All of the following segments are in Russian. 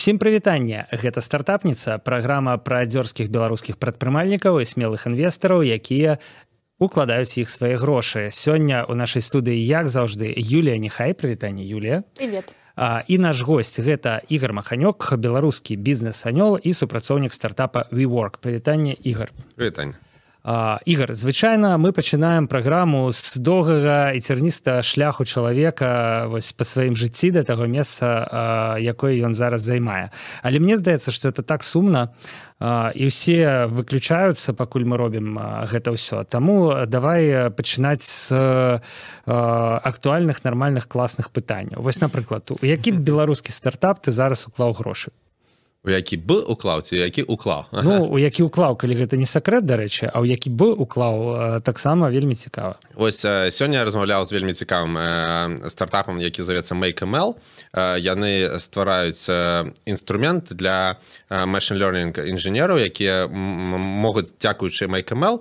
Всім прывітанне гэта стартапніца праграма пра дзёрзскіх беларускіх прадпрымальнікаў і смелых інвестараў якія укладаюць іх свае грошы. Сёння у нашай студыі як заўжды Юлія нехай прывітанне Юлія. Привет. А, і наш гость гэта ігар маханёк беларускі бізнес-анёл і супрацоўнік стартапа wework. Прывітанне ігар. Прывітанне ігар звычайна мы пачынаем праграму з доўгага і цярніста шляху чалавека вось па сваім жыцці да таго месца якое ён зараз займае. Але мне здаецца што это так сумна і ўсе выключаюцца пакуль мы робім гэта ўсё. Таму давай пачынаць з актуальных нармальных класных пытанняў. Вось напрыклад у якім беларускі стартап ты зараз уклаў грошы у які б уклаў ці які уклаў ну у які уклаў калі гэта не сакрэт дарэчы а ў які бы уклаў таксама вельмі цікава ось сёння размаўляў з вельмі цікавым стартапам які завецца makeML яны ствараюць інструмент для машин learning інжынераў якія могуць дзякуючы makeML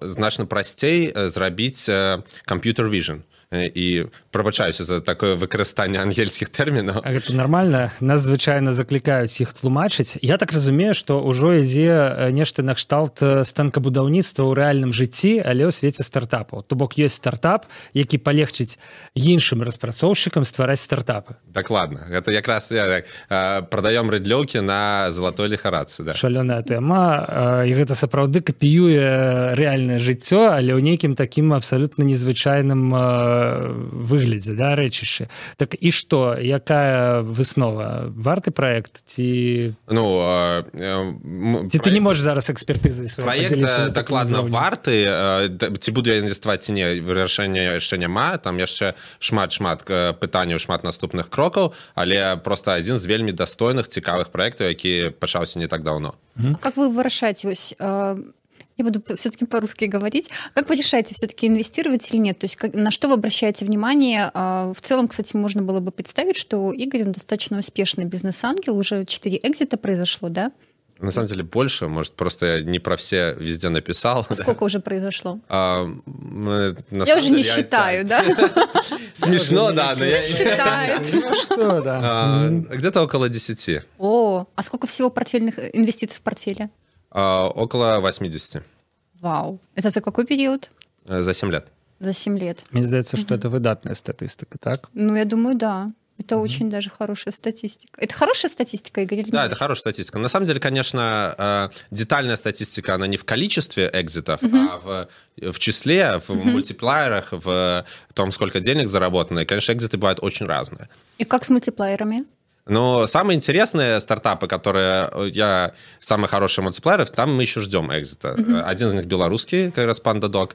значна прасцей зрабіць камп'ютер vision і прабачаюся за такое выкарыстанне ангельскіх тэрмінаў гэта нормально нас звычайна заклікаюць іх тлумачыць Я так разумею што ўжо ідзе нешта накшталт станкабудаўніцтва ў рэальным жыцці але ў свеце стартапаў то бок ёсць стартап які палегчыць іншым распрацоўшчыкам ствараць стартапы. Дакладна. Гэта якраз я, прадаём рыдлёўкі на залатой лихарадцы да. шалёная тэма і гэта сапраўды капіюе рэальнае жыццё але ў нейкім такім абсалютна незвычайным выглядзе да рэчышчы. Так і што якая выснова? Варты проект ці ну э, ці ты не можешь зараз экспертызы дакладна варты ці буду я інвеставаць ці не вырашэння яшчэ няма там яшчэ шмат шмат пытанняў шмат наступных крокаў але просто адзін з вельмі дастойных цікавых проектаў які пачаўся не так давно как вы вырашаце вось я буду все-таки по-русски говорить. Как вы решаете все-таки инвестировать или нет? То есть как, на что вы обращаете внимание? А, в целом, кстати, можно было бы представить, что Игорь он достаточно успешный бизнес-ангел, уже 4 экзита произошло, да? На самом деле больше, может, просто я не про все везде написал. А сколько уже произошло? А, ну, я уже не считаю, да? Смешно, да, но я считаю. Ну что, да. А, где-то около 10. О, а сколько всего портфельных инвестиций в портфеле? Около 80. Вау. Это за какой период? За 7 лет. За 7 лет. Мне кажется, что это выдатная статистика, так? Ну, я думаю, да. Это mm-hmm. очень даже хорошая статистика. Это хорошая статистика, Игорь? Да, это хорошая статистика. На самом деле, конечно, детальная статистика, она не в количестве экзитов, mm-hmm. а в, в числе, в mm-hmm. мультиплеерах, в том, сколько денег заработано. И, конечно, экзиты бывают очень разные. И как с мультиплеерами? Но самые интересные стартапы, которые э, я самые хорошие мультиплееры, там мы еще ждем экзита. Mm-hmm. Один из них белорусский, как раз PandaDog,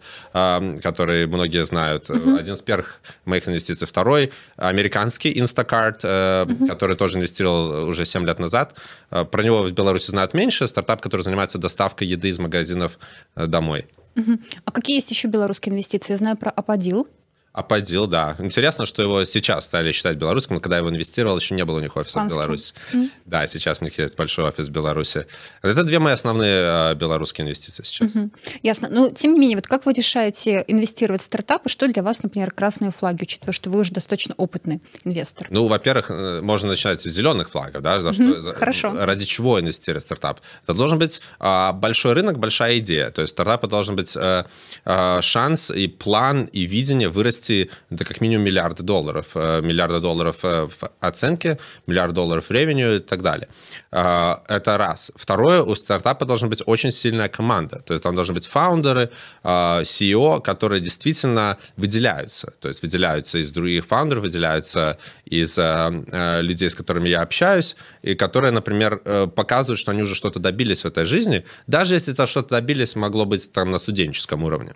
который многие знают. Mm-hmm. Один из первых моих инвестиций. Второй американский Instacart, mm-hmm. который тоже инвестировал уже 7 лет назад. Про него в Беларуси знают меньше. Стартап, который занимается доставкой еды из магазинов домой. Mm-hmm. А какие есть еще белорусские инвестиции? Я знаю про Ападил. Аподил, да. Интересно, что его сейчас стали считать белорусским, но когда я его инвестировал, еще не было у них офиса Панский. в Беларуси. Mm. Да, сейчас у них есть большой офис в Беларуси. Это две мои основные белорусские инвестиции сейчас. Mm-hmm. Ясно. Ну, тем не менее, вот как вы решаете инвестировать в стартапы? Что для вас, например, красные флаги, учитывая, что вы уже достаточно опытный инвестор? Ну, во-первых, э, можно начинать с зеленых флагов, да, за mm-hmm. что, Хорошо. ради чего инвестировать в стартап. Это должен быть а, большой рынок, большая идея. То есть стартапа должен быть а, а, шанс и план, и видение вырасти до как минимум миллиарда долларов, э, миллиарда долларов э, в оценке, миллиард долларов ревеню и так далее. Э, это раз. Второе, у стартапа должна быть очень сильная команда. То есть там должны быть фаундеры, CEO, которые действительно выделяются. То есть выделяются из других фаундеров, выделяются из людей, с которыми я общаюсь, и которые, например, показывают, что они уже что-то добились в этой жизни, даже если это что-то добились, могло быть там на студенческом уровне.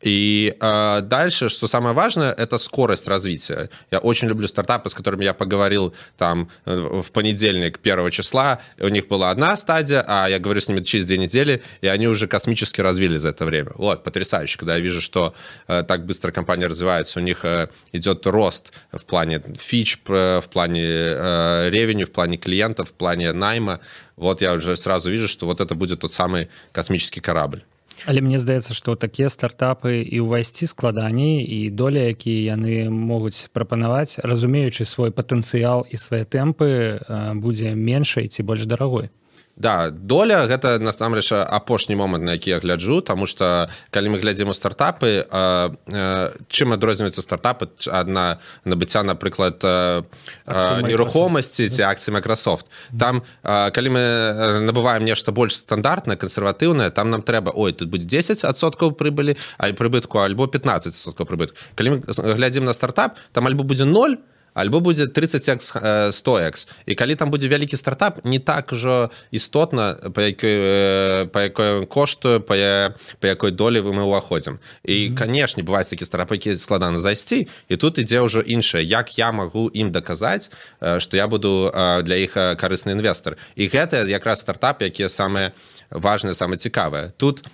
И э, дальше, что самое важное, это скорость развития. Я очень люблю стартапы, с которыми я поговорил там э, в понедельник, первого числа. У них была одна стадия, а я говорю с ними через две недели, и они уже космически развили за это время. Вот, потрясающе, когда я вижу, что э, так быстро компания развивается, у них э, идет рост в плане фич, в плане э, ревеню, в плане клиентов, в плане найма. Вот я уже сразу вижу, что вот это будет тот самый космический корабль. Але мне здаецца што такія стартапы і ўвайсці складаней і доля якія яны могуць прапанаваць разумеючы свой патэнцыял і свае тэмпы будзе меншай ці больш дарагой да доля гэта насамрэч апошні момант на які я гляджу тому что калі мы глядзім у стартапы чым адрозніваюцца стартапы адна набыцця напрыклад нерухомасці ці акцыі Microsoft. Там калі мы набываем нешта больш стандартна кансерватыўнае там нам трэба ой тут будзе 10соткаў прыбылі а прыбытку альбо 15 соткаў прыбытку калі мы глядзім на стартап там альбо будзе 0 альбо будзе 30x 100x і калі там будзе вялікі стартап не так ужо істотна па якой па якой коштую па, па якой долі вы мы ўваходзім і канешне бываюць такі старапакі складана зайсці і тут ідзе ўжо іншае як я магу ім даказаць што я буду для іх карысны інвестор і гэта якраз стартап якія самыя важныя самае цікавае тут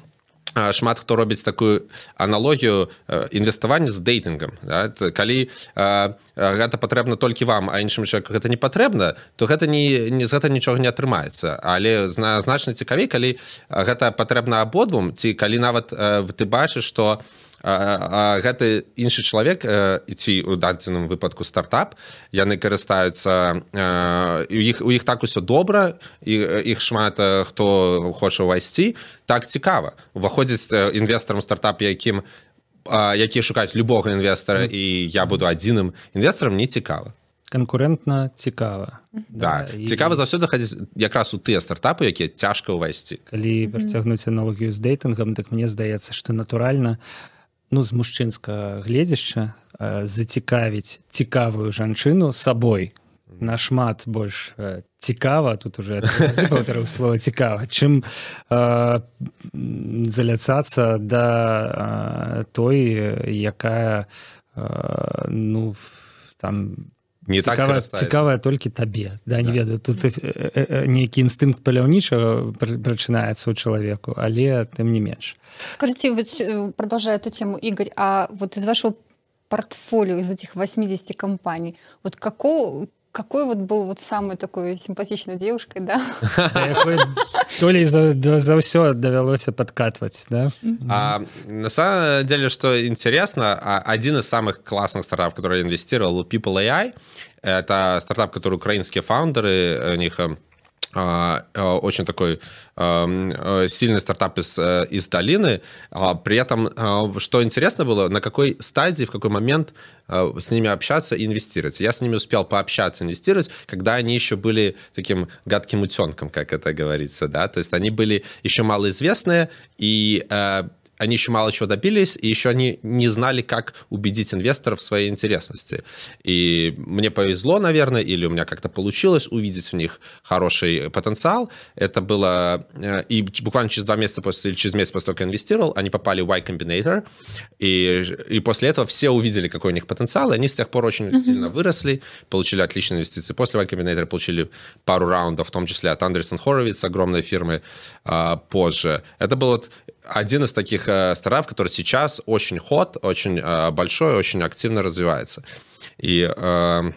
шмат хто робіць такую аналогію інвеставання з дэйтынгам да? калі а, гэта патрэбна толькі вам а іншым чалавеку гэта не патрэбна то гэта не, не з гэта нічога не атрымаецца але зна, значна цікавей калі гэта патрэбна абодвум ці калі нават ты бачыш што гэты іншы чалавек ці у дадзеным выпадку стартап яны карыстаюцца у іх у іх так усё добра і іх шмат хто хоча ўвайсці. Так цікава. Уваходзіць інвестарам стартап якім які шукаюць любога інвестара і я буду адзіным інвестарам не цікава. Канкурэнтна цікава. Да, да цікава і... заўсёды хадзіць якраз у тыя стартапы якія цяжка ўвайсці. Калі працягнуць аналогію з дэйтынгам так мне здаецца што натуральна у ну з мужчынскага гледзяшча зацікавіць цікавую жанчыну сабой. Нашмат больш цікава тут уже паўтарыў слова цікава чым заляцацца да той якая ну там не цікава, так цікавая толькі табе да не да. ведаю тут нейкі інстынкт паляўнічага прачынаецца ў чалавеку але тым не менш скажите вот э, продолжая эту тему игорь а вот из вашего портфолио из этих 80 компаний вот какого какой вот был вот самой такой симпатичной девушкой, да? То ли за, за все довелось подкатывать, да? А, на самом деле, что интересно, а, один из самых классных стартапов, который я инвестировал, People AI, это стартап, который украинские фаундеры, у них э, а, а, очень такой э, сильный стартап из, э, из долины. При этом, что интересно было, на какой стадии, в какой момент с ними общаться и инвестировать. Я с ними успел пообщаться, инвестировать, когда они еще были таким гадким утенком, как это говорится, да, то есть они были еще малоизвестные, и они еще мало чего добились, и еще они не знали, как убедить инвесторов в своей интересности. И мне повезло, наверное, или у меня как-то получилось увидеть в них хороший потенциал. Это было... Э, и буквально через два месяца после, или через месяц после того, как я инвестировал, они попали в Y Combinator, и, и после этого все увидели, какой у них потенциал, и они с тех пор очень mm-hmm. сильно выросли, получили отличные инвестиции. После Y Combinator получили пару раундов, в том числе от Андерсон Хоровиц, огромной фирмы, а, позже. Это был вот один из таких э, стартапов, который сейчас очень ход, очень э, большой, очень активно развивается. И э,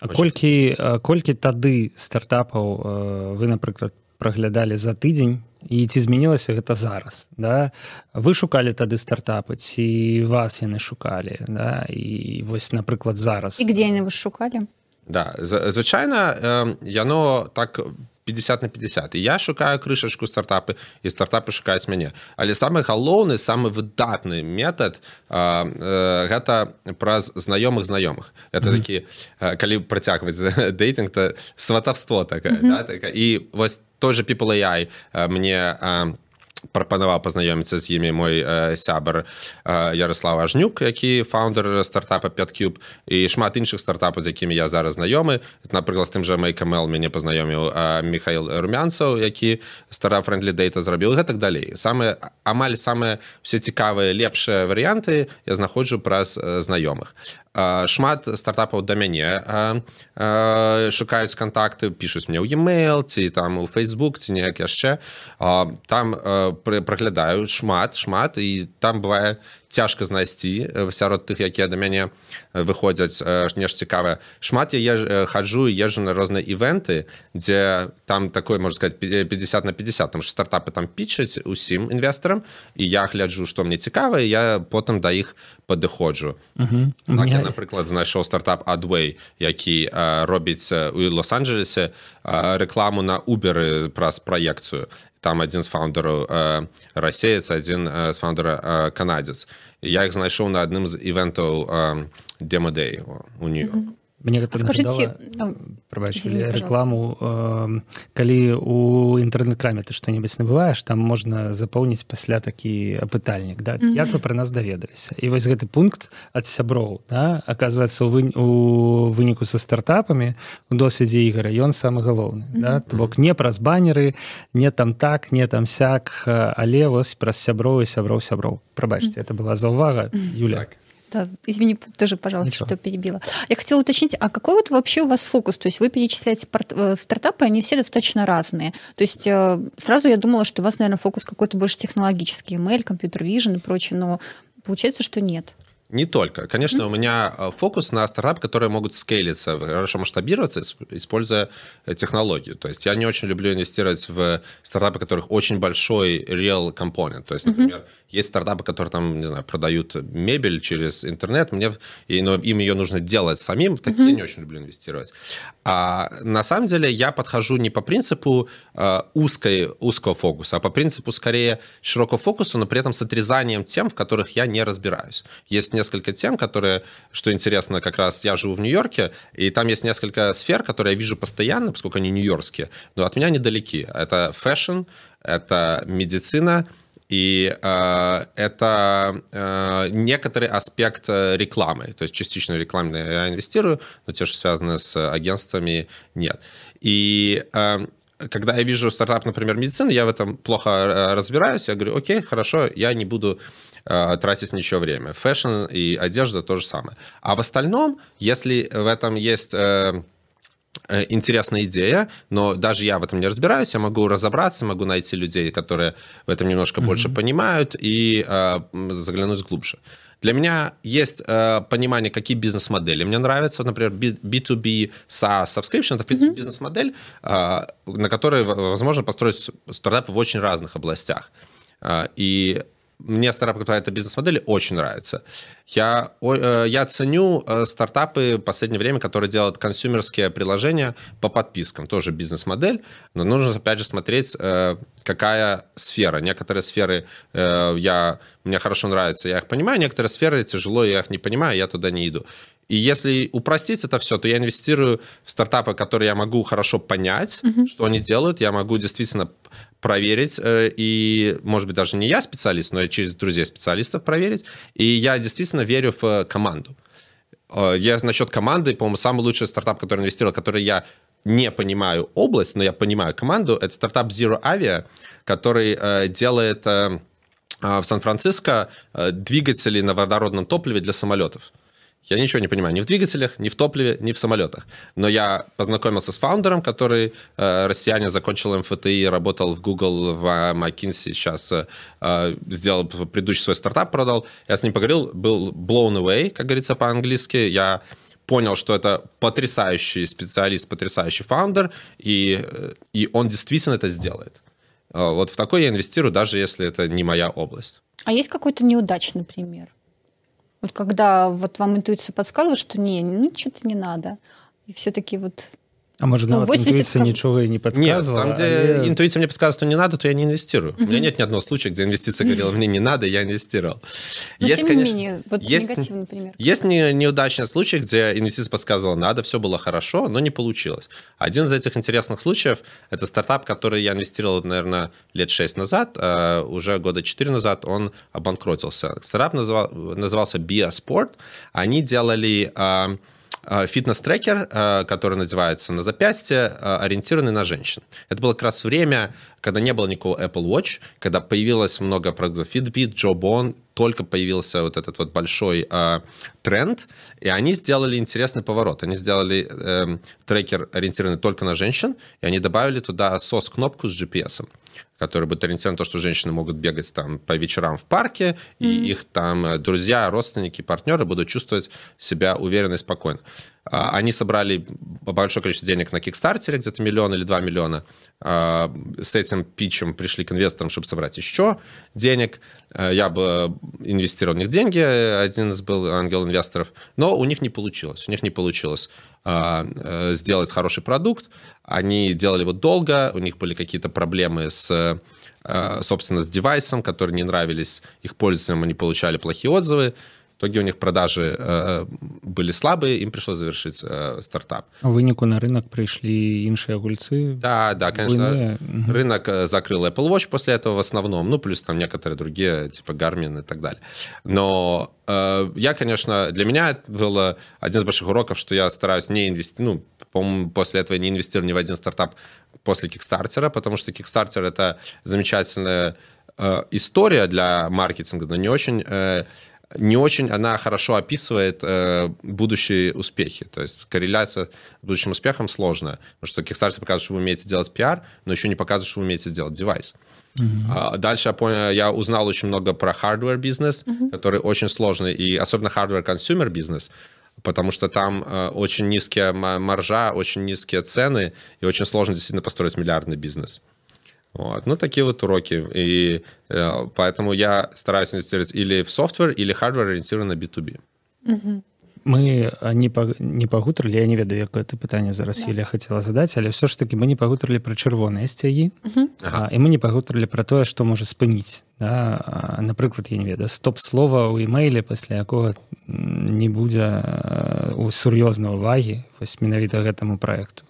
колькі колькі тады стартапаў вы напрыклад праглядалі за тыдзень і ці змянілася гэта зараз да? Вы шукалі тады стартапы ці вас яны шукалі да? І вось напрыклад зараз. І где яны вы шукалі? Да звычайна яно так 50 на 50 і я шукаю крышачку стартапы і стартапы шукаюць мяне але самы галоўны самы выдатны метод а, э, гэта праз знаёмых знаёмых это mm -hmm. такі калі працягваць дэйтинг то сватавство такое mm -hmm. да, і вось той же people AI мне а, прапанаваў пазнаёміцца з імі мой э, сябар э, Ярослав Ажнюк які фаундер стартапа Petcube і шмат іншых стартапаў з якімі я зараз знаёмы напрыклад тым жа майкамел мяне пазнаёміў э, Михаил Румянцаў які стартап Friendly Data зрабіў гэтак далей самыя амаль самыя все цікавыя лепшыя варыянты я знаходжу праз э, знаёмых шмат стартапаў да мяне шукаюць контакты пішуць мне ў e-mail ці там у Facebook ці неяк яшчэ. Там праглядаю шмат шмат і там бывае цяжка знайсці сярод тых якія да мяне выходзяць нешта цікавае. Шмат я хаджу езжу на розныя івенты дзе там такое можна сказать 50 на 50 там стартапы там пічаць усім інвестарам і я гляджу што мне цікава я потым да іх падыходжу. Угу. так, я напрыклад знайшоў стартап адвей які робіць у лос-анджелесе рэкламу на уберы праз праекцыю там адзін з фаундераў э, расеец адзін э, з фаундера э, канадзец я іх знайшоў на адным з івентаў э, демадэй у нью mm -hmm. мне гэта скажите рекламу э, калі у інтэрнэт-краме ты что-нибудь набываешь там можна запоўніць пасля такі апытальнік да mm -hmm. як вы про нас даведаліся і вось гэты пункт ад сяброў да оказывается у вы у выніку со стартапамі у досведзе ігора ён самы галоўны mm -hmm. да? то бок не праз банеры не там так не там сяк але вось праз сяброў і сяброў сяброў прабачце mm -hmm. это была заўвага Юля так. Да, извини, тоже, пожалуйста, Ничего. что перебила. Я хотела уточнить, а какой вот вообще у вас фокус? То есть вы перечисляете э, стартапы, они все достаточно разные. То есть э, сразу я думала, что у вас, наверное, фокус какой-то больше технологический, email, компьютер вижен и прочее, но получается, что нет. Не только. Конечно, mm-hmm. у меня э, фокус на стартап, которые могут скейлиться, хорошо масштабироваться, используя технологию. То есть я не очень люблю инвестировать в стартапы, у которых очень большой real компонент. То есть, например, mm-hmm есть стартапы, которые там, не знаю, продают мебель через интернет, мне, и, но им ее нужно делать самим, такие mm-hmm. я не очень люблю инвестировать. А на самом деле я подхожу не по принципу э, узкой, узкого фокуса, а по принципу скорее широкого фокуса, но при этом с отрезанием тем, в которых я не разбираюсь. Есть несколько тем, которые, что интересно, как раз я живу в Нью-Йорке, и там есть несколько сфер, которые я вижу постоянно, поскольку они нью-йоркские, но от меня недалеки. Это fashion, это медицина, и э, это э, некоторый аспект рекламы. То есть частично рекламно я инвестирую, но те, что связаны с агентствами, нет. И э, когда я вижу стартап, например, медицины, я в этом плохо э, разбираюсь, я говорю, окей, хорошо, я не буду э, тратить ничего время. Fashion и одежда то же самое. А в остальном, если в этом есть... Э, Э, интересная идея, но даже я в этом не разбираюсь, я могу разобраться, могу найти людей, которые в этом немножко mm-hmm. больше понимают и э, заглянуть глубже. Для меня есть э, понимание, какие бизнес-модели мне нравятся. Вот, например, B2B SaaS subscription – это, в принципе, mm-hmm. бизнес-модель, э, на которой возможно построить стартапы в очень разных областях. Э, и мне стартап, который это бизнес-модели, очень нравится. Я, э, я ценю э, стартапы в последнее время, которые делают консюмерские приложения по подпискам. Тоже бизнес-модель, но нужно, опять же, смотреть, э, какая сфера. Некоторые сферы я, мне хорошо нравятся, я их понимаю, некоторые сферы тяжело, я их не понимаю, я туда не иду. И если упростить это все, то я инвестирую в стартапы, которые я могу хорошо понять, uh-huh. что они делают, я могу действительно проверить, э, и, может быть, даже не я специалист, но и через друзей специалистов проверить. И я действительно верю в команду. Э, я насчет команды, по-моему, самый лучший стартап, который инвестировал, который я не понимаю область, но я понимаю команду, это стартап Zero Avia, который э, делает в Сан-Франциско двигатели на водородном топливе для самолетов. Я ничего не понимаю ни в двигателях, ни в топливе, ни в самолетах. Но я познакомился с фаундером, который э, россиянин, закончил МФТИ, работал в Google, в McKinsey, сейчас э, сделал предыдущий свой стартап, продал. Я с ним поговорил, был blown away, как говорится по-английски. Я понял, что это потрясающий специалист, потрясающий фаундер, и, э, и он действительно это сделает. Э, вот в такой я инвестирую, даже если это не моя область. А есть какой-то неудачный пример? Вот когда вот вам интуиция подсказывала, что не, ну что-то не надо. И все-таки вот а может, ну, 80... интуиция ничего и не подсказывала? Нет, там, где але... интуиция мне подсказывает, что не надо, то я не инвестирую. Угу. У меня нет ни одного случая, где инвестиция говорила, мне не надо, я инвестировал. Но есть, тем конечно, не менее, вот есть, негативный пример. Есть не, неудачный случай, где инвестиция подсказывала, надо, все было хорошо, но не получилось. Один из этих интересных случаев – это стартап, который я инвестировал, наверное, лет 6 назад, а уже года 4 назад он обанкротился. Стартап называл, назывался Bia Sport. Они делали а, фитнес-трекер, э, который называется на запястье, э, ориентированный на женщин. Это было как раз время, когда не было никакого Apple Watch, когда появилось много продуктов Fitbit, Jobon, только появился вот этот вот большой э, тренд, и они сделали интересный поворот. Они сделали э, трекер, ориентированный только на женщин, и они добавили туда SOS-кнопку с GPS который будет ориентирован на то, что женщины могут бегать там по вечерам в парке, и mm-hmm. их там э, друзья, родственники, партнеры будут чувствовать себя уверенно и спокойно. А, они собрали большое количество денег на Кикстартере, где-то миллион или два миллиона. А, с этим питчем пришли к инвесторам, чтобы собрать еще денег. А, я бы инвестировал в них деньги, один из был ангел инвесторов, но у них не получилось. У них не получилось э, сделать хороший продукт. Они делали его долго, у них были какие-то проблемы с собственно, с девайсом, которые не нравились их пользователям, они получали плохие отзывы итоге у них продажи э, были слабые, им пришлось завершить э, стартап. А выніку на рынок пришли іншыя гульцы? Да, да, конечно. Угу. Рынок э, закрыл Apple Watch после этого в основном, ну, плюс там некоторые другие, типа Garmin и так далее. Но э, я, конечно, для меня это был один из больших уроков, что я стараюсь не инвестировать, ну, по-моему, после этого не инвестирую ни в один стартап после Кикстартера, потому что Kickstarter — это замечательная э, история для маркетинга, но не очень... Э, не очень она хорошо описывает э, будущие успехи. То есть корреляция с будущим успехом сложная. Потому что Kickstarter показывает, что вы умеете делать пиар, но еще не показывает, что вы умеете сделать девайс. Mm-hmm. Дальше я, понял, я узнал очень много про hardware бизнес, mm-hmm. который очень сложный, и особенно hardware consumer бизнес, потому что там э, очень низкие маржа, очень низкие цены, и очень сложно действительно построить миллиардный бизнес. Вот. Ну, такие вот уроки. И э, поэтому я стараюсь инвестировать или в software, или hardware ориентированный на B2B. Угу. мы не па, не пагутарылі я не ведаю якое ты пытанне зараз да. Юля хотела задаць але ўсё ж такі мы не пагутарылі пра чырвоныя сцягі ага. і мы не пагутарылі пра тое што можа спыніць да? напрыклад я не ведаю стоп слова ў имейле пасля якога не будзе у сур'ёзнай увагі вось менавіта гэтаму проекту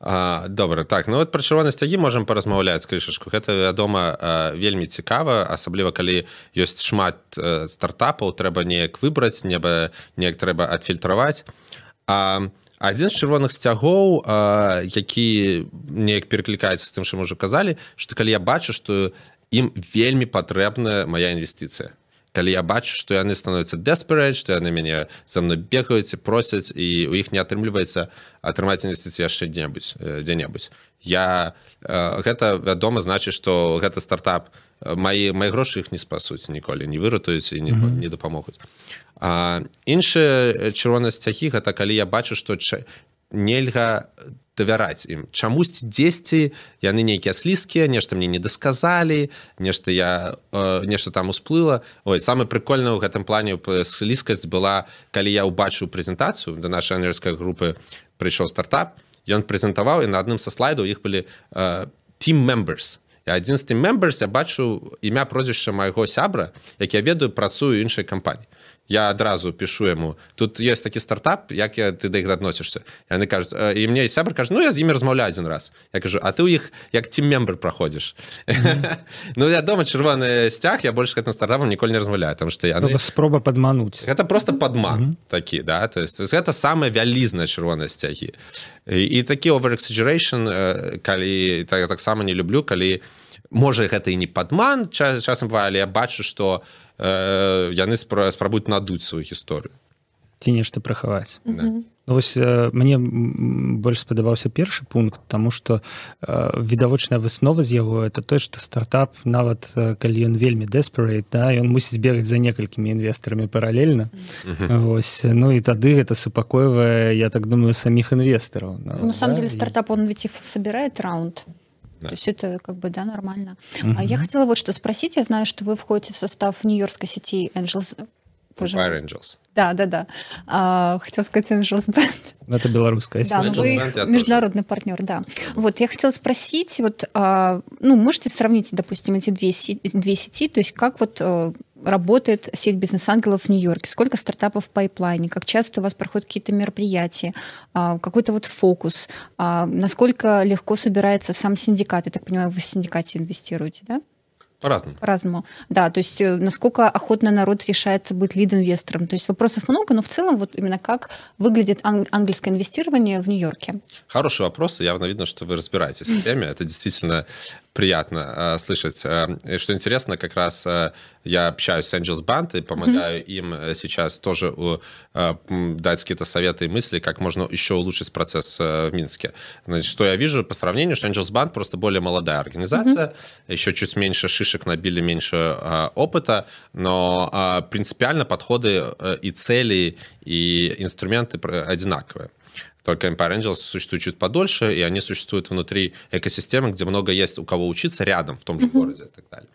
А, добра. Так ну вот пра чырвонай сцягі можам паразмаўляць крышачку. Гэта вядома вельмі цікава асабліва калі ёсць шмат стартапаў трэба неяк выбраць неба неяк трэба адфільтраваць. А адзін з чырвоных сцягоў які неяк пераклікаецца з тым чым ужо казалі што калі я бачу што ім вельмі патрэбная моя інвестыцыя калі я бачу што яны становятся desperate што яны мяне за мной бегаюць і просяць і у іх не атрымліваецца атрымаць інвестыцыі яшчэ дзе-небудзь дзе-небудзь я гэта вядома значыць што гэта стартап. Мои мои грошы іх не спасуць ніколі не выратуюць і не, mm -hmm. не дапамогуць іншыя чырвоныя сцягі гэта калі я бачу што нельга давяраць ім чамусьці дзесьці яны нейкія слізкія нешта мне не дасказалі нешта я э, нешта там усплыла. Ой самы прыкольны ў гэтым плане слізкасць была калі я ўбачыў прэзентацыю да нашай анерскай групы прыйшоў стартап ён прэзентаваў і на адным са слайдаў іх былі э, team members адзін з тым members я бачу імя прозвішча майго сябра як я ведаю працую іншай кампаніі я адразу пишу яму тут есть такі стартап як я ты да іх адносішся? Яны кажуць і мне сябр кажу ну я з імі размаўляю один раз я кажу а ты ў іх як тим мембр праходзіш? Mm -hmm. ну я дома чырвоны сцяг я больше гэтым стартапам ніколі не размаўляю там что я ну, спроба падмануть гэта просто падман mm -hmm. такі да то есть гэта самая вялізная чырвоная сцягі. І, і такі overexaggeration калі так таксама не люблю калі можа гэта і не падман часам бывае але я бачу что у э, яны спра спрабуюць надуць сваю гісторыю. Ці нешта прахаваць да. ну, вось э, мне больш спадабаўся першы пункт тому что э, відавочная выснова з яго это той что стартап нават э, калі ён вельмі дэспера да ён мусіць бегаць за некалькімі інвестарамі паралельна. Вось ну і тады гэта супакойвае я так думаю саміх інвестараў. Ну, на самом да? деле стартап он ведь собирает раунд Да. То есть это как бы, да, нормально. Угу. А я хотела вот что спросить. Я знаю, что вы входите в состав нью-йоркской сети Angels. Fire Angels. Да, да, да. А, хотела сказать Angels Band. Ну, это белорусская сеть. Да, но вы международный тоже. партнер, да. Вот, я хотела спросить, вот, а, ну, можете сравнить, допустим, эти две, две сети, то есть как вот а, работает сеть бизнес-ангелов в Нью-Йорке? Сколько стартапов в пайплайне? Как часто у вас проходят какие-то мероприятия? А, какой-то вот фокус? А, насколько легко собирается сам синдикат? Я так понимаю, вы в синдикате инвестируете, да? По-разному. По-разному. Да, то есть э, насколько охотно народ решается быть лид-инвестором. То есть вопросов много, но в целом вот именно как выглядит ан- английское инвестирование в Нью-Йорке? Хороший вопрос. Явно видно, что вы разбираетесь в теме. Это действительно приятно э, слышать. Э, что интересно, как раз э, я общаюсь с Angels Band и помогаю mm-hmm. им э, сейчас тоже э, дать какие-то советы и мысли, как можно еще улучшить процесс э, в Минске. Значит, что я вижу по сравнению, что Angels Band просто более молодая организация, mm-hmm. еще чуть меньше шишек набили, меньше э, опыта, но э, принципиально подходы э, и цели, и инструменты одинаковые. Только Empire Angels существует чуть подольше, и они существуют внутри экосистемы, где много есть у кого учиться рядом, в том же mm-hmm. городе и так далее.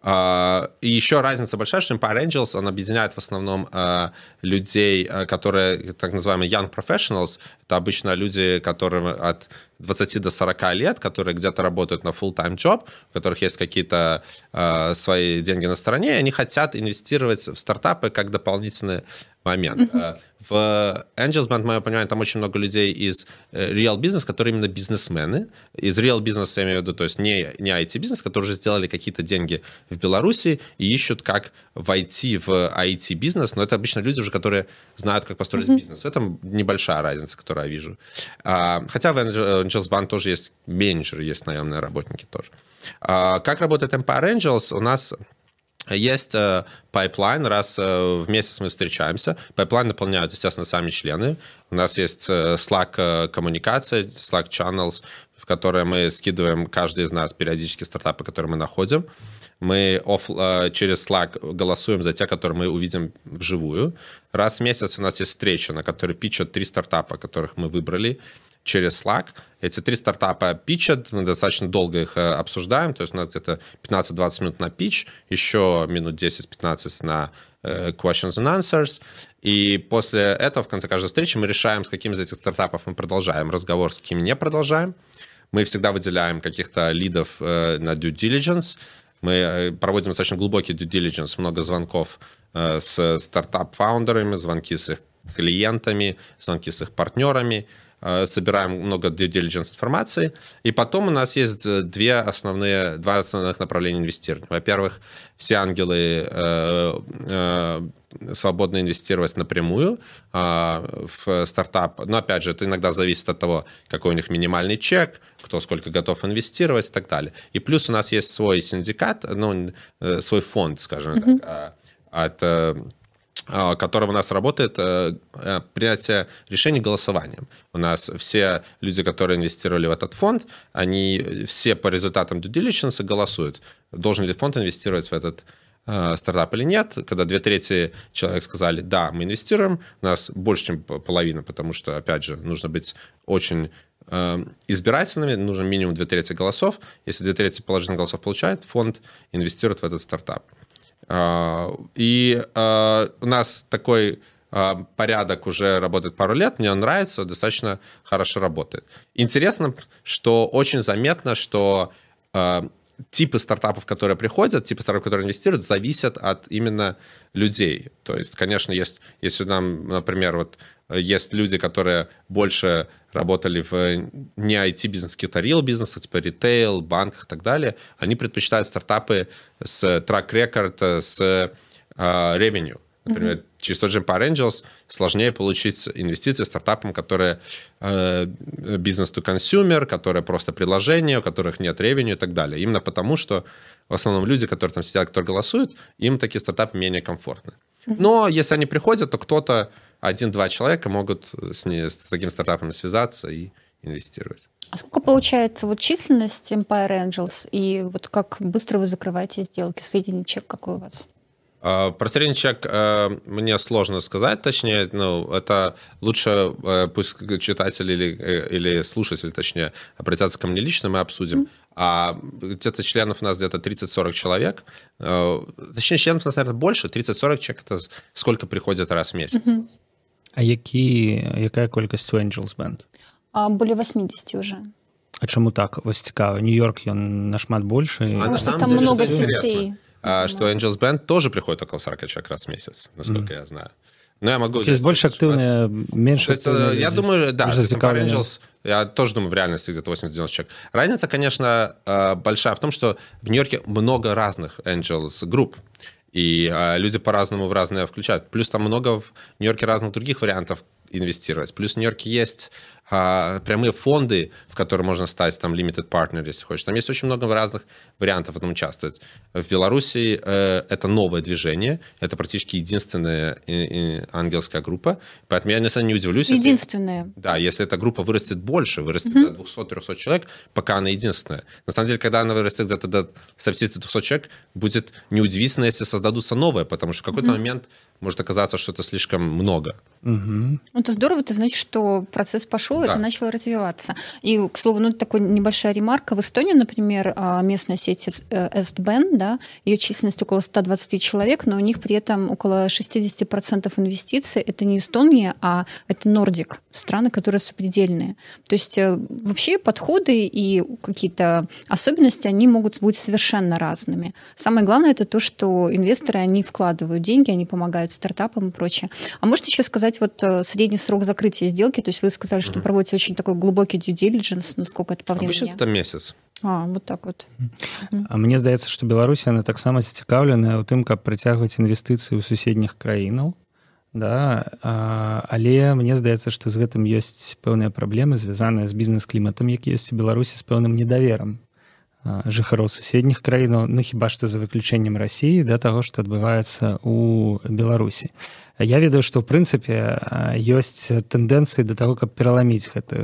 Uh, и еще разница большая, что Empire Angels, он объединяет в основном uh, людей, uh, которые, так называемые young professionals, это обычно люди, которым от 20 до 40 лет, которые где-то работают на full-time job, у которых есть какие-то свои деньги на стороне, и они хотят инвестировать в стартапы как дополнительный момент. Mm-hmm. В Angels Band, мое понимание, там очень много людей из э, real business, которые именно бизнесмены. Из real business, я имею в виду, то есть не, не IT-бизнес, которые уже сделали какие-то деньги в Беларуси и ищут, как войти в IT-бизнес. Но это обычно люди уже, которые знают, как построить mm-hmm. бизнес. В этом небольшая разница, которую я вижу. А, хотя в Angels Band тоже есть менеджеры, есть наемные работники тоже. А, как работает Empire Angels? У нас есть pipeline, раз э, в месяц мы встречаемся. Pipeline наполняют, естественно, сами члены. У нас есть э, Slack э, коммуникация, Slack channels, в которые мы скидываем каждый из нас периодически стартапы, которые мы находим. Мы оф, через Slack голосуем за те, которые мы увидим вживую. Раз в месяц у нас есть встреча, на которой пичат три стартапа, которых мы выбрали через Slack. Эти три стартапа питчат, мы достаточно долго их э, обсуждаем, то есть у нас где-то 15-20 минут на питч, еще минут 10-15 на э, questions and answers. И после этого, в конце каждой встречи, мы решаем, с каким из этих стартапов мы продолжаем разговор, с какими не продолжаем. Мы всегда выделяем каких-то лидов э, на due diligence. Мы проводим достаточно глубокий due diligence, много звонков с стартап-фаундерами, звонки с их клиентами, звонки с их партнерами – собираем много due diligence информации, и потом у нас есть э, две основные, два основных направления инвестирования. Во-первых, все ангелы э, э, свободно инвестировать напрямую э, в стартап. Но, опять же, это иногда зависит от того, какой у них минимальный чек, кто сколько готов инвестировать и так далее. И плюс у нас есть свой синдикат, ну, э, свой фонд, скажем mm-hmm. так, от а, которым у нас работает э, э, принятие решений голосованием. У нас все люди, которые инвестировали в этот фонд, они все по результатам due diligence голосуют, должен ли фонд инвестировать в этот э, стартап или нет. Когда две трети человек сказали, да, мы инвестируем, у нас больше, чем половина, потому что, опять же, нужно быть очень избирательными, нужно минимум две трети голосов. Если две трети положительных голосов получает, фонд инвестирует в этот стартап. А, и а, у нас такой а, порядок уже работает пару лет, мне он нравится, достаточно хорошо работает. Интересно, что очень заметно, что типы стартапов, которые приходят, типы стартапов, которые инвестируют, зависят от именно людей. То есть, конечно, есть, если нам, например, вот есть люди, которые больше работали в не IT-бизнес, каких-то real бизнесах, типа ритейл, банках и так далее, они предпочитают стартапы с track record, с э, revenue. Например, mm-hmm. через тот же Empire Angels сложнее получить инвестиции стартапам, которые э, business-to-consumer, которые просто приложения, у которых нет revenue и так далее. Именно потому, что в основном люди, которые там сидят, которые голосуют, им такие стартапы менее комфортны. Mm-hmm. Но если они приходят, то кто-то один-два человека могут с, не, с таким стартапом связаться и инвестировать. А сколько получается вот численность Empire Angels и вот как быстро вы закрываете сделки? Средний чек какой у вас? А, про средний чек э, мне сложно сказать, точнее, ну, это лучше э, пусть читатель или, э, или слушатель, точнее, обратятся ко мне лично, мы обсудим. Mm-hmm. А где-то членов у нас где-то 30-40 человек. Точнее, членов у нас, наверное, больше. 30-40 человек – это сколько приходит раз в месяц. Mm-hmm. А які якая колькасць у Angels Band? А, более 80 уже. А чаму так вось цікава нью-йорк ён нашмат больше а на там деле, много сетей а, что Angels Band тоже приходит около 40 человек раз в месяц насколько mm. я знаю Ну, я могу... То есть больше активные, меньше есть, активные Я люди. думаю, да, Angels, я тоже думаю, в реальности где-то 80-90 человек. Разница, конечно, э, большая в том, что в Нью-Йорке много разных Angels групп. И э, люди по-разному в разные включают. Плюс там много в Нью-Йорке разных других вариантов инвестировать. Плюс в Нью-Йорке есть а, прямые фонды, в которые можно стать там limited partner, если хочешь. Там есть очень много разных вариантов в этом участвовать. В Беларуси э, это новое движение, это практически единственная и, и ангельская группа, поэтому я не удивлюсь. Единственная. Если, да, если эта группа вырастет больше, вырастет mm-hmm. до 200-300 человек, пока она единственная. На самом деле, когда она вырастет где-то до 150-200 человек, будет неудивительно, если создадутся новые, потому что в какой-то mm-hmm. момент может оказаться, что это слишком много. Угу. Ну, это здорово, это значит, что процесс пошел, да. это начало развиваться. И, к слову, ну, такая небольшая ремарка. В Эстонии, например, а, местная сеть Эстбен, да, ее численность около 120 человек, но у них при этом около 60% инвестиций. Это не Эстония, а это Нордик, страны, которые сопредельные. То есть э, вообще подходы и какие-то особенности, они могут быть совершенно разными. Самое главное, это то, что инвесторы, они вкладывают деньги, они помогают стартапам и прочее. А можете еще сказать вот э, средний срок закрытия сделки? То есть вы сказали, что mm-hmm. проводите очень такой глубокий due diligence, насколько это по времени? Обычно это месяц. А, вот так вот. А мне здаецца, што Беларусь яна таксама зацікаўленая ў тым, каб прыцягваць інвестыцыі ў суседніх краінаў. Да, а, але мне здаецца, што з гэтым ёсць пэўныя праблемы, звязаныя з бізнес-кліматам, які ёсць у Беларусі з пэўным недаверам жыхароў суседніх краінаў ну хіба што за выключэннем рассіі да таго што адбываецца у беларусі я ведаю што ў прынцыпе ёсць тэндэнцыі да таго каб пераламіць гэта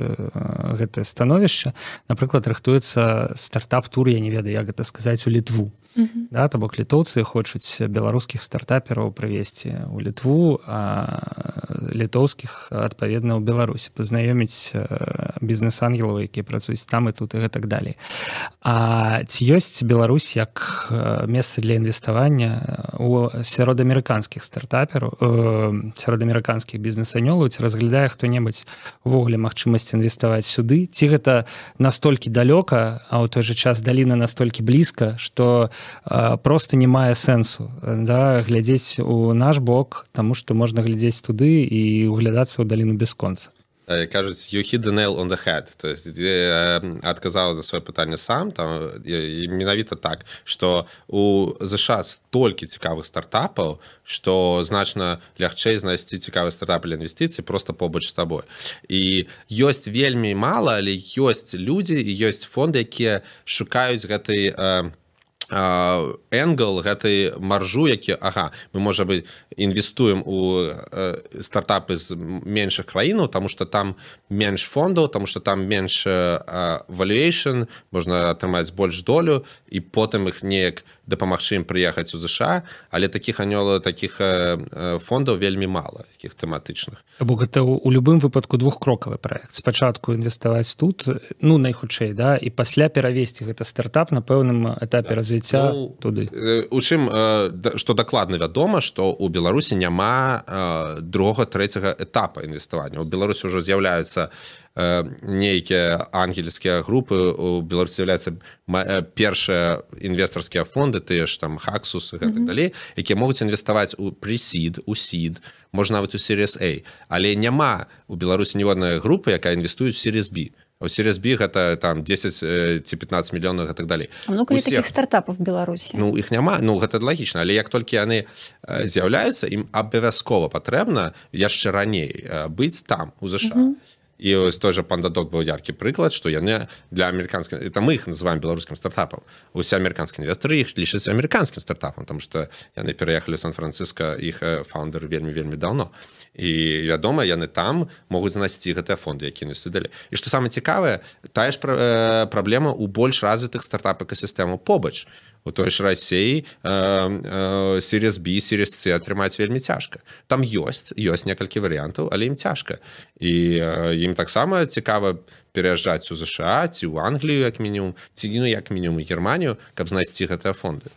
гэтае становішча напрыклад рыхтуецца стартап тур я не ведаю як гэта сказаць у літву да то бок літоўцы хочуць беларускіх стартапераў правесці ў літву літоўскіх адпаведна ў беларусі пазнаёміць бізнес-ангелаў якія працуюць там і тут і гэтак далей. А ці ёсць Беларусь як месца для інвеставання у сяродамерыканскіх стартапераў сяродамерыканскіх бізнес-анёлаў? Ці разглядае хто-небудзь увогуле магчымасць інвеставаць сюды? Ці гэта настолькі далёка а ў той жа час даліна настолькі блізка што у просто не мае сэнсу да, глядзець у наш бок таму што можна глядзець туды і углядацца ў даліну бясконца кажуць you hit the nail on the head то есть адказаў за сваё пытанне сам там менавіта так что у ЗША столькі цікавых стартапаў что значна лягчэй знайсці цікавы стартап для інвестыцый просто побач з табой і ёсць вельмі мала але ёсць людзі і ёсць фонды якія шукаюць гэтай э, энгл гэтай маржу які ага мы можа быть інвестуем у э, стартапы з меншых краінаў тому что там менш фондаў тому что там менш valuation можна атрымаць больш долю і потым их неяк дапамагчы ім прыехаць у ЗША але таких анёла таких э, э, фондаў вельмі мала таких тэматычных бо гэта у любым выпадку двухкрокавы проект. Спачатку інвеставаць тут ну найхутчэй да і пасля перавесці гэта стартап на пэўным этапе развіцця ну, туды у чым что дакладна вядома что у беларусі няма другога трэцяга этапа інвеставання. У беларусі ўжо з'яўляюцца нейкія ангельскія групы. У беларусі з'яўляецца першыя інвестарскія фонды тыя ж там хаксус гэтак далей якія могуць інвеставаць у прысід у сід можна нават у серыяс A але няма у беларусі ніводнай групы якая інвестуюць серыяс B B гэта там 10 ці 15 мільёнаў і так далей Усех... таких стартапаў беларусі ну іх няма ну гэта лагічна але як толькі яны з'яўляюцца ім абавязкова патрэбна яшчэ раней быць там у ЗША mm -hmm і ось той же пандадок быў яркі прыклад што яны для амерыканскай это мы их называем беларускім стартапам усе амерыканскія інвестары іх лічаць амерыканскім стартапам там што яны пераехалі сан-францыска іх фаундер вельмі вельмі давно. І вядома яны там могуць знайсці гэтыя фонды які інвестуялі і што самае цікавае тая ж праблема ў больш развітых стартап экасістэму побач у той ж рассеі серез C атрымаць вельмі цяжка. Там ёсць ёсць некалькі варыянтаў але ім цяжка. І ім таксама цікава пераязджаць у ЗША ці ў Англію як мінімум ці ну як мінімум Германію каб знайсці гэтыя фонды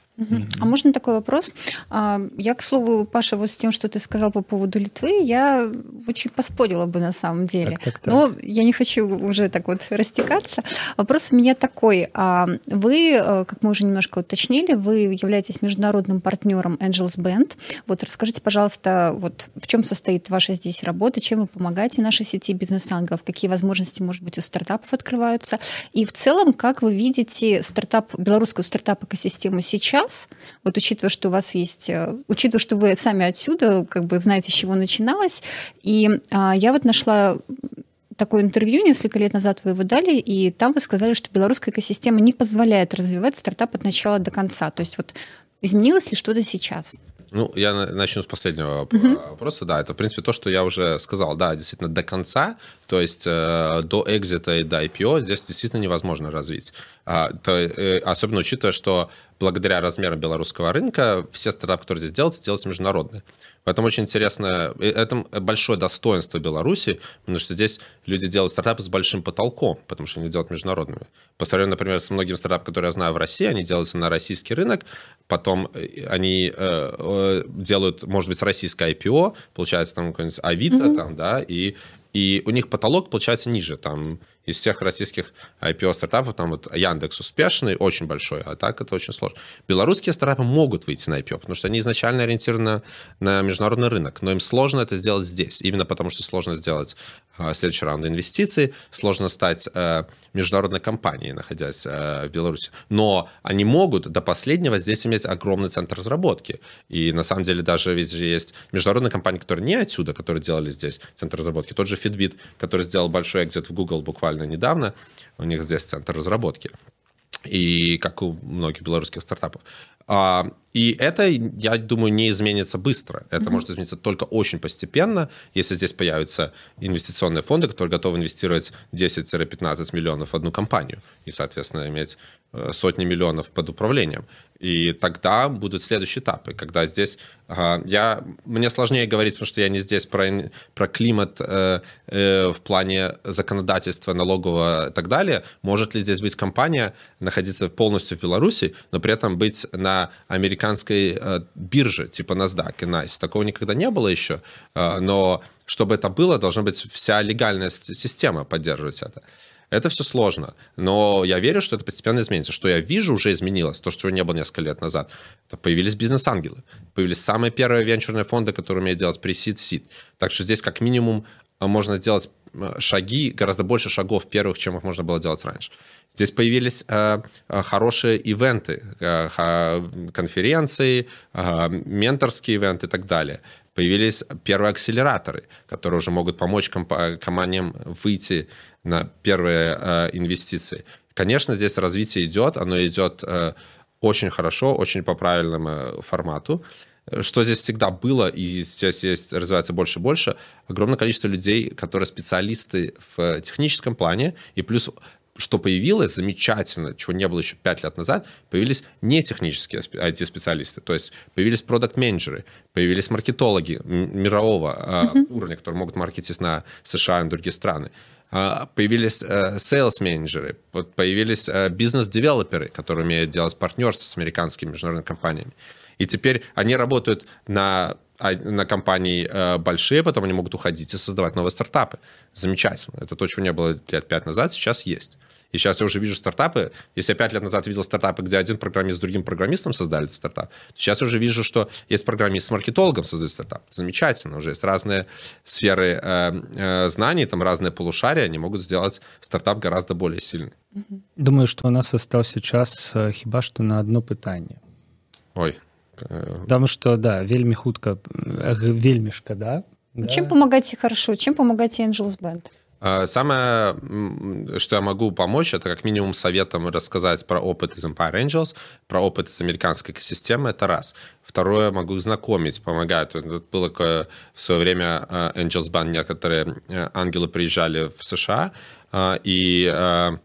А можно такой вопрос? А, я, к слову, Паша, вот с тем, что ты сказал по поводу Литвы, я очень поспорила бы на самом деле. Так, так, так. Но я не хочу уже так вот растекаться. Вопрос у меня такой. А вы, э, как мы уже немножко уточнили, вы являетесь международным партнером Angels Band. Вот расскажите, пожалуйста, вот в чем состоит ваша здесь работа, чем вы помогаете нашей сети бизнес-ангелов, какие возможности, может быть, у стартапов открываются, и в целом, как вы видите стартап, белорусскую стартап-экосистему сейчас, вот учитывая, что у вас есть, э, учитывая, что вы сами отсюда, как бы знаете, с чего начиналось, и а, я вот нашла такое интервью несколько лет назад вы его дали, и там вы сказали, что белорусская экосистема не позволяет развивать стартап от начала до конца. То есть вот изменилось ли что-то сейчас? Ну, я начну с последнего uh-huh. вопроса. Да, это, в принципе, то, что я уже сказал. Да, действительно, до конца, то есть э, до экзита и до IPO здесь действительно невозможно развить. А, то, э, особенно учитывая, что благодаря размерам белорусского рынка все стартапы, которые здесь делаются, делаются международные. Поэтому очень интересно, это большое достоинство Беларуси, потому что здесь люди делают стартапы с большим потолком, потому что они делают международными. По сравнению, например, с многими стартапами, которые я знаю в России, они делаются на российский рынок, потом э, они э, э, делают, может быть, российское IPO, получается там какой-нибудь Авито, mm-hmm. там, да, и и у них потолок получается ниже. Там из всех российских IPO-стартапов, там вот Яндекс успешный, очень большой, а так это очень сложно. Белорусские стартапы могут выйти на IPO, потому что они изначально ориентированы на международный рынок, но им сложно это сделать здесь, именно потому что сложно сделать а, следующий раунд инвестиций, сложно стать э, международной компанией, находясь э, в Беларуси. Но они могут до последнего здесь иметь огромный центр разработки. И на самом деле даже ведь же есть международные компании, которые не отсюда, которые делали здесь центр разработки. Тот же Fitbit, который сделал большой экзит в Google буквально недавно, у них здесь центр разработки. И как у многих белорусских стартапов. А, и это, я думаю, не изменится быстро. Это mm-hmm. может измениться только очень постепенно, если здесь появятся инвестиционные фонды, которые готовы инвестировать 10-15 миллионов в одну компанию и, соответственно, иметь э, сотни миллионов под управлением. И тогда будут следующие этапы, когда здесь... Я, мне сложнее говорить, потому что я не здесь про, про климат э, э, в плане законодательства налогового и так далее. Может ли здесь быть компания, находиться полностью в Беларуси, но при этом быть на американской э, бирже, типа NASDAQ и NICE? Такого никогда не было еще, э, но чтобы это было, должна быть вся легальная система поддерживать это. Это все сложно, но я верю, что это постепенно изменится. Что я вижу уже изменилось, то, что не было несколько лет назад. Это появились бизнес-ангелы, появились самые первые венчурные фонды, которые умеют делать seed. Так что здесь как минимум э, можно сделать шаги, гораздо больше шагов первых, чем их можно было делать раньше. Здесь появились э, э хорошие ивенты, э, конференции, э, менторские ивенты и так далее. Появились первые акселераторы, которые уже могут помочь комп- компаниям выйти на первые э, инвестиции. Конечно, здесь развитие идет, оно идет э, очень хорошо, очень по правильному э, формату. Что здесь всегда было, и сейчас есть, развивается больше и больше, огромное количество людей, которые специалисты в техническом плане, и плюс что появилось замечательно, чего не было еще пять лет назад, появились не технические IT-специалисты, то есть появились продукт-менеджеры, появились маркетологи мирового uh-huh. уровня, которые могут маркетить на США и на другие страны. А, появились э, sales менеджеры появились э, бизнес-девелоперы, которые умеют делать партнерство с американскими международными компаниями. И теперь они работают на, а, на компании э, большие, потом они могут уходить и создавать новые стартапы. Замечательно. Это то, чего не было лет пять назад, сейчас есть. И сейчас я уже вижу стартапы. Если я пять лет назад видел стартапы, где один программист с другим программистом создали этот стартап, то сейчас уже вижу, что есть программист с маркетологом создает стартап. Замечательно. Уже есть разные сферы э, э, знаний, там разные полушария, они могут сделать стартап гораздо более сильный. Думаю, что у нас остался час э, хіба что на одно питание. Ой. Потому э, что, да, вельми хутка, э, вельми шкада. Да. Чем помогать хорошо? Чем помогать Angels Band? А, самое, что я могу помочь, это как минимум советом рассказать про опыт из Empire Angels, про опыт из американской экосистемы, это раз. Второе, могу знакомить, помогать. Было в свое время а, Angels Band, некоторые э, ангелы приезжали в США, и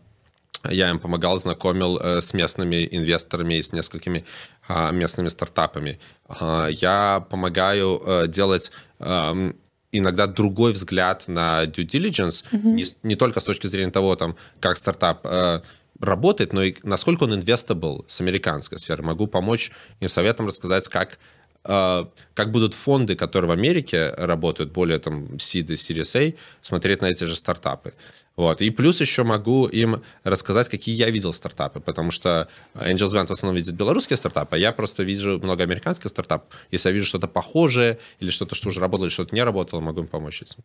я им помогал, знакомил э, с местными инвесторами и с несколькими местными стартапами. Я помогаю э, делать иногда другой взгляд на due diligence, mm-hmm. не, не только с точки зрения того, там, как стартап э, работает, но и насколько он инвестабл с американской сферы. Могу помочь им советом рассказать, как как будут фонды, которые в Америке работают, более там seed и Series A, смотреть на эти же стартапы. Вот. И плюс еще могу им рассказать, какие я видел стартапы, потому что Angels Vent в основном видит белорусские стартапы, а я просто вижу много американских стартапов. Если я вижу что-то похожее или что-то, что уже работало, или что-то не работало, могу им помочь этим.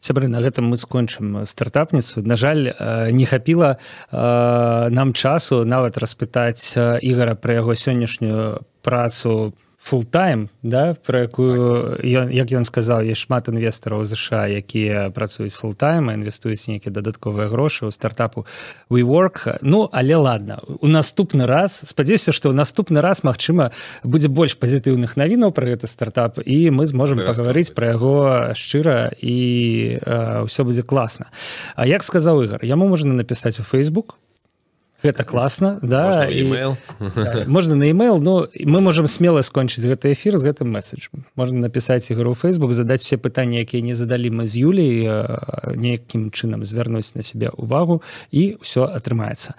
сябры на гэтым мы скончым стартапніцу на жаль не хапіла нам часу нават распытаць ігора пра яго сённяшнюю працу фултайм да про якую ён як ён сказаў есть шмат інвестараў ЗША якія працуюць фултайм інвестуюць нейкія дадатковыя грошы ў стартапу WeWork. Ну але ладно у наступны раз спадзяюся што ў наступны раз Мачыма будзе больш пазітыўных навінаў про гэты стартап і мы зможам пагаварыць про яго шчыра і ўсё будзе класна. А як сказаў Ігор яму можна напісаць у Facebook гэта класна да email. Да, можна на email но мы можем смело скончыць гэты эфир з гэтым месседжем. Можна написать ігру Facebook задать все пытанні якія не задалі мы з Юлей нейкім чынам звярнуць на себе увагу і все атрымаецца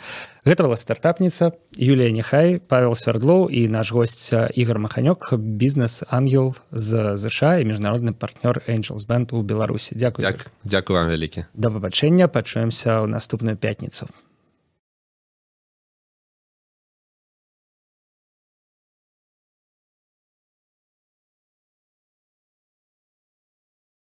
гэта была стартапніца Юлія Нехай Павел свердлоў і наш гость ігор маханёк бізнес ангел з ЗША і міжнародны партнёр Angels бэнд у Беларусі Дякую. Дяк, Дякую вам вялікі да пабачэння пачуемся ў наступную пятніцу